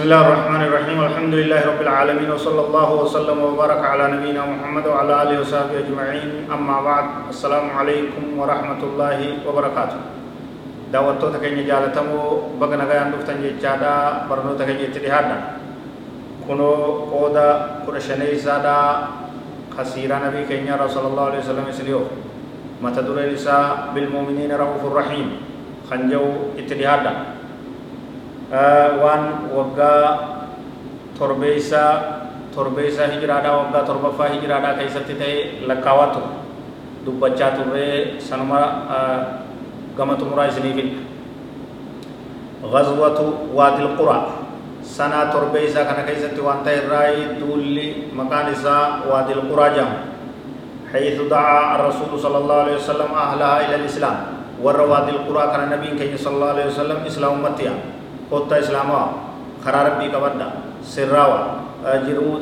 بسم الله الرحمن الرحيم الحمد لله رب العالمين وصلى الله وسلم وبارك على نبينا محمد وعلى اله وصحبه اجمعين اما بعد السلام عليكم ورحمه الله وبركاته دعوتو تكني جالتم بغنا غان دفتن جادا برنو تكني تريحدا كونو قودا قرشني زادا خسيرا نبي كينيا رسول الله عليه وسلم سليو متدور النساء بالمؤمنين رؤوف الرحيم خنجو اتريحدا waan waggaa torbeeysaa torbeeysaa hijiraadhaa waggaa torbaffaa hijiraadhaa keessatti ta'e lakkaawaa ture dubbachaa turree sanuma gama xumuraa isiniifidha غزوة وادي القرى سنة تربيسا كان كيست وانت الرأي دولي مكان إساء وادي القرى جام حيث دعا الرسول صلى الله عليه وسلم أهلها إلى الإسلام ور القرى كان النبي صلى الله عليه وسلم إسلام متيا قوتا إسلاما خرا ربي كبدا سراوا جرو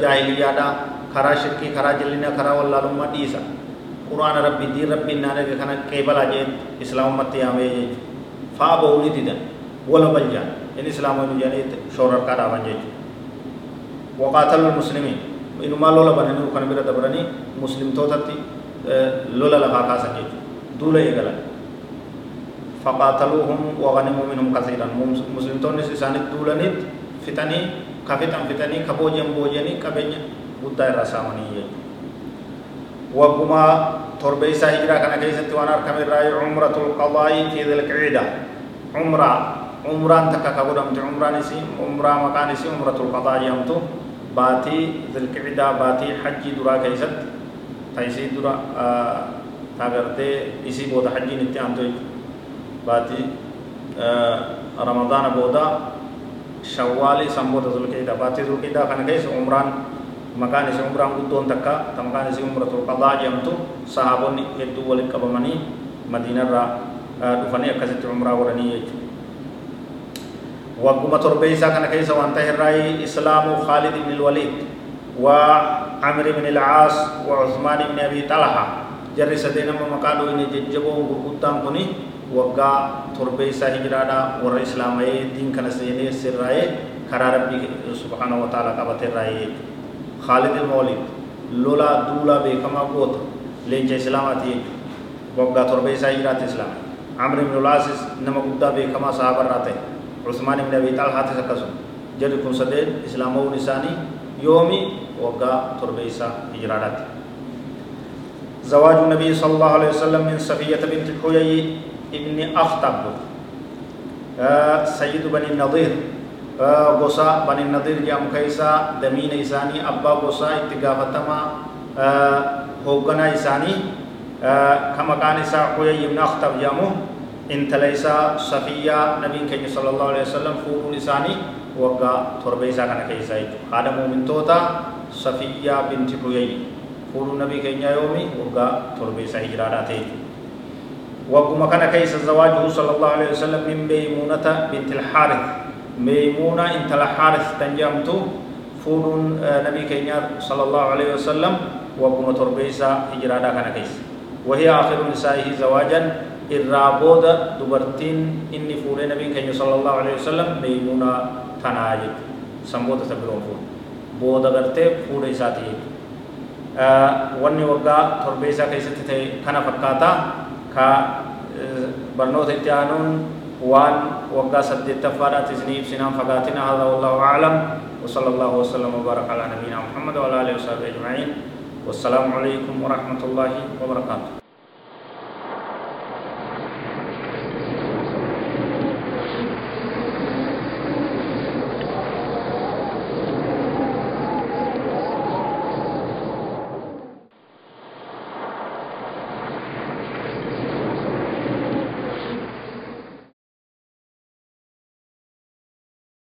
جاهلية دا خرا شركي خرا جلنا خرا والله لما ديسا قرآن ربي دين ربي نانا كان كيبلا جين إسلام متيا مي فابو نديدا ولا بلجا إن إسلام نجاني شورر كذا بنجي وقاتل المسلمين إنما لولا بنني وكان بيرد براني مسلم توتتي لولا لها كاسا جي دولا يغلا فقاتلوهم وغنموا منهم كثيرا. مسلم تونس إساني دولانيت فتني كفتن فتني كبوجن بوجني كبني بودا الرسامني وقما تربيسا هجرا كان كيست وأنا اركم الراي عمرة القضاء في ذي القعدة عمرة عمران تكا كبودمت عمران سي عمرة مكان سي عمرة القضاء يمتو. باتي ذي القعدة باتي حجي درا كيست. تيسي درا آه تاغرتي إسي بودا حجي نتي bati ramadan abu da shawali sambo da zulke da bati zulke da kana kai umran maka ni sambo umran uto ntaka tamka ni sambo umran jam tu sahabon ni wali kabamani madinar ra du fani akazit umra warani ye Waktu matur bisa karena kayak zaman Tahirai Islamu Khalid bin Walid, wa Amri bin As, wa Uthman Nabi Abi Talha. Jadi sedihnya memakai ini jadi jago berutang waggaa torbeeysaa hijiraadhaa warra islaamayee diin kana seenee sirraa'ee karaa rabbii subhaanahu wa ta'ala qabatee irraa jechuudha. خالد المولد لولا دولا بكما قوت لينجا اسلاماتي وقا تربي سايرات اسلام عمرو بن العاص نما قدا بكما صحابه راته عثمان بن ابي طلحه تسكسو جد كون سدين اسلامو نساني يومي وقا تربي سا هجرات زواج النبي صلى الله عليه وسلم من صفية بنت حيي ابن أخطب. آه، سيد بن النضير. آه، غصا بن النضير جام كيسا دمين إساني أبا غصا اتقافتما آه، هوقنا إساني كما كان إساء قوية ابن أخطب جامو. انت ليس صفية نبي كنج صلى الله عليه وسلم فوق إساني وقا تربيسا كان كيسا هذا مؤمن توتا صفية بنت قوية. فوق نبي كنج يومي وقا تربيسا هجراراتي جامو ta'e wagguma kana keessa zawaajuhu sallallahu alaihi wasallam min maymuunata binti alxaarith ميمونة انت الحارث تنجمت فودون نبي كينيا صلى الله عليه وسلم. وقم تربيسا إجرادا كان كيس. وهي آخر نسائه زواجا. الرابودة دبرتين. إني فود نبي كينيا صلى الله عليه وسلم ميمونة تناجد. سمبوت سبرون فود بودا غرتي فود إساتي wanni waggaa torbeessaa keessatti ta'e kana fakkaata ka barnoota itti aanuun وقا سدت تفادات إذني بسنام فقاتنا هذا والله أعلم وصلى الله وسلم وبارك على نبينا محمد وعلى آله وصحبه أجمعين والسلام عليكم ورحمة الله وبركاته